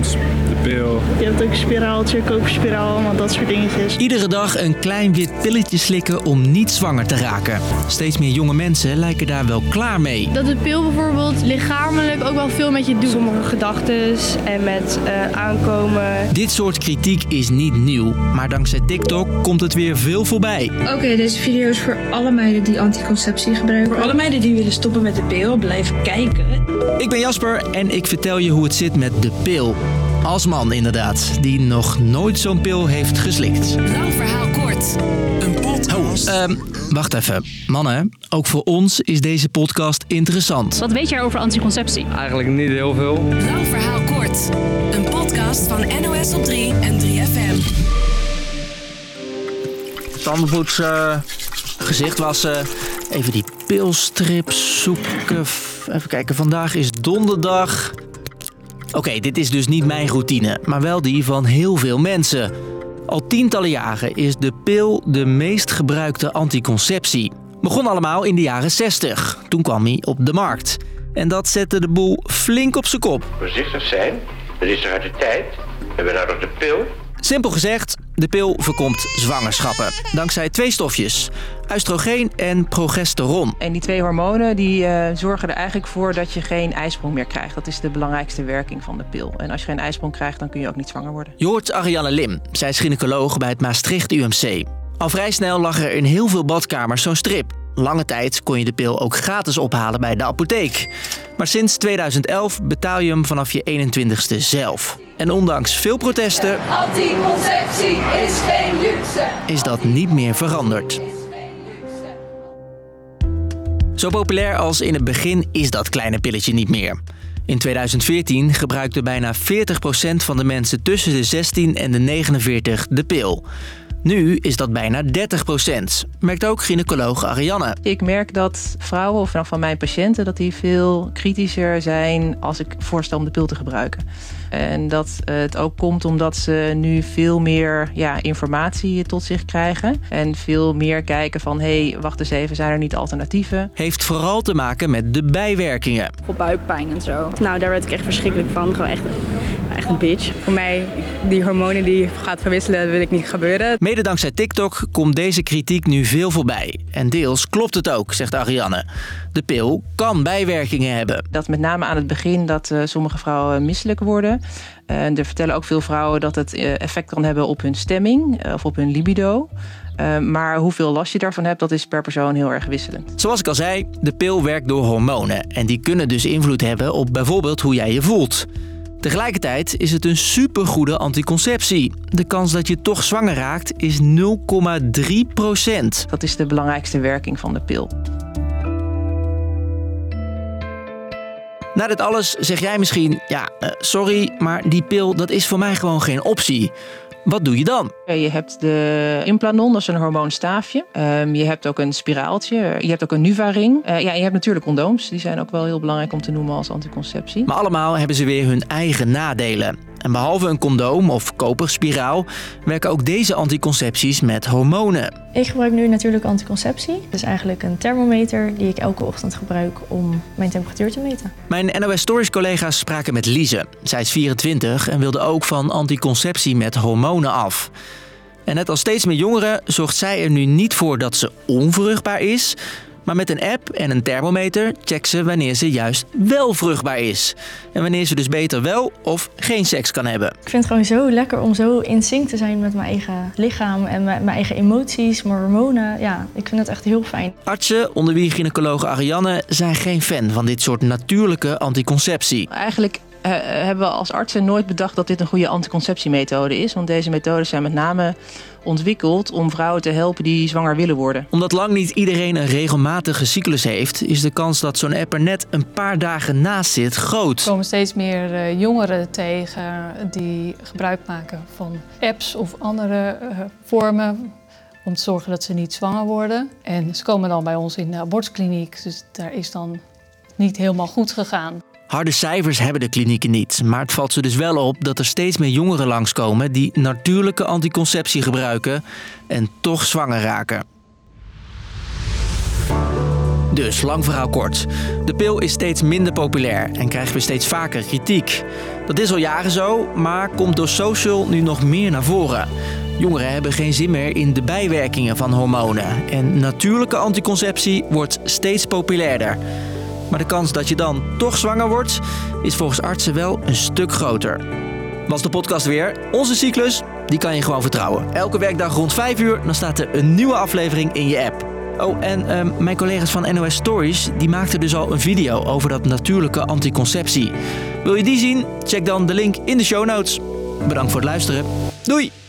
de pil. Je hebt ook een spiraaltje, koperspiraal, allemaal dat soort dingetjes. Iedere dag een klein wit pilletje slikken om niet zwanger te raken. Steeds meer jonge mensen lijken daar wel klaar mee. Dat de pil bijvoorbeeld lichamelijk ook wel veel met je doet. Sommige gedachten en met uh, aankomen. Dit soort kritiek is niet nieuw, maar dankzij TikTok komt het weer veel voorbij. Oké, deze video is voor alle meiden die anticonceptie gebruiken. Voor alle meiden die willen stoppen met de pil, blijven kijken. Ik ben Jasper en ik vertel je hoe het zit met de pil. Als man inderdaad, die nog nooit zo'n pil heeft geslikt. Lang verhaal kort. Een podcast. Oh, um, wacht even. Mannen, ook voor ons is deze podcast interessant. Wat weet jij over anticonceptie? Eigenlijk niet heel veel. Lang verhaal kort. Een podcast van NOS op 3 en 3FM. Tandenpoetsen, gezicht wassen, even die pilstrip zoeken. Even kijken, vandaag is donderdag. Oké, dit is dus niet mijn routine, maar wel die van heel veel mensen. Al tientallen jaren is de pil de meest gebruikte anticonceptie. Begon allemaal in de jaren 60. Toen kwam hij op de markt. En dat zette de boel flink op zijn kop. Voorzichtig zijn, dat is er uit de tijd. We hebben nou nog de pil. Simpel gezegd, de pil voorkomt zwangerschappen. Dankzij twee stofjes. Oestrogeen en progesteron. En die twee hormonen die, uh, zorgen er eigenlijk voor dat je geen ijsprong meer krijgt. Dat is de belangrijkste werking van de pil. En als je geen ijsprong krijgt, dan kun je ook niet zwanger worden. Je hoort Ariane Lim. Zij is gynaecoloog bij het Maastricht UMC. Al vrij snel lag er in heel veel badkamers zo'n strip. Lange tijd kon je de pil ook gratis ophalen bij de apotheek. Maar sinds 2011 betaal je hem vanaf je 21ste zelf. En ondanks veel protesten. Anticonceptie is geen luxe. Is dat niet meer veranderd. Zo populair als in het begin is dat kleine pilletje niet meer. In 2014 gebruikte bijna 40% van de mensen tussen de 16 en de 49 de pil. Nu is dat bijna 30% merkt ook gynaecoloog Ariane. Ik merk dat vrouwen, of van mijn patiënten, dat die veel kritischer zijn als ik voorstel om de pil te gebruiken. En dat het ook komt omdat ze nu veel meer ja, informatie tot zich krijgen. En veel meer kijken van, hé, hey, wacht eens even, zijn er niet alternatieven? Heeft vooral te maken met de bijwerkingen. Voor buikpijn en zo. Nou, daar werd ik echt verschrikkelijk van. Gewoon echt, echt een bitch. Voor mij, die hormonen die gaat verwisselen, wil ik niet gebeuren. Mede dankzij TikTok komt deze kritiek nu veel voorbij. En deels klopt het ook, zegt Ariane. De pil kan bijwerkingen hebben. Dat met name aan het begin dat uh, sommige vrouwen misselijk worden. En er vertellen ook veel vrouwen dat het effect kan hebben op hun stemming of op hun libido. Uh, maar hoeveel last je daarvan hebt, dat is per persoon heel erg wisselend. Zoals ik al zei, de pil werkt door hormonen. En die kunnen dus invloed hebben op bijvoorbeeld hoe jij je voelt. Tegelijkertijd is het een supergoede anticonceptie. De kans dat je toch zwanger raakt is 0,3 procent. Dat is de belangrijkste werking van de pil. Na dit alles zeg jij misschien, ja, uh, sorry, maar die pil dat is voor mij gewoon geen optie. Wat doe je dan? Je hebt de Implanon, dat is een hormoonstaafje. Um, je hebt ook een spiraaltje. Je hebt ook een Nuvaring. Uh, ja, je hebt natuurlijk condooms. Die zijn ook wel heel belangrijk om te noemen als anticonceptie. Maar allemaal hebben ze weer hun eigen nadelen. En behalve een condoom of koperspiraal werken ook deze anticoncepties met hormonen. Ik gebruik nu natuurlijk anticonceptie. Dat is eigenlijk een thermometer die ik elke ochtend gebruik om mijn temperatuur te meten. Mijn NOS Stories collega's spraken met Lise. Zij is 24 en wilde ook van anticonceptie met hormonen af. En net als steeds meer jongeren zorgt zij er nu niet voor dat ze onvruchtbaar is, maar met een app en een thermometer checkt ze wanneer ze juist wel vruchtbaar is. En wanneer ze dus beter wel of geen seks kan hebben. Ik vind het gewoon zo lekker om zo in sync te zijn met mijn eigen lichaam en mijn eigen emoties, mijn hormonen. Ja, ik vind het echt heel fijn. Artsen, onder wie gynaecoloog Ariane, zijn geen fan van dit soort natuurlijke anticonceptie. Eigenlijk uh, hebben we als artsen nooit bedacht dat dit een goede anticonceptiemethode is. Want deze methodes zijn met name ontwikkeld om vrouwen te helpen die zwanger willen worden. Omdat lang niet iedereen een regelmatige cyclus heeft, is de kans dat zo'n app er net een paar dagen naast zit groot. Er komen steeds meer uh, jongeren tegen die gebruik maken van apps of andere uh, vormen om te zorgen dat ze niet zwanger worden. En ze komen dan bij ons in de abortuskliniek, dus daar is dan niet helemaal goed gegaan. Harde cijfers hebben de klinieken niet, maar het valt ze dus wel op dat er steeds meer jongeren langskomen die natuurlijke anticonceptie gebruiken en toch zwanger raken. Dus, lang verhaal kort. De pil is steeds minder populair en krijgen we steeds vaker kritiek. Dat is al jaren zo, maar komt door social nu nog meer naar voren. Jongeren hebben geen zin meer in de bijwerkingen van hormonen. En natuurlijke anticonceptie wordt steeds populairder. Maar de kans dat je dan toch zwanger wordt, is volgens artsen wel een stuk groter. Was de podcast weer. Onze cyclus, die kan je gewoon vertrouwen. Elke werkdag rond 5 uur, dan staat er een nieuwe aflevering in je app. Oh, en ehm, mijn collega's van NOS Stories, die maakten dus al een video over dat natuurlijke anticonceptie. Wil je die zien? Check dan de link in de show notes. Bedankt voor het luisteren. Doei!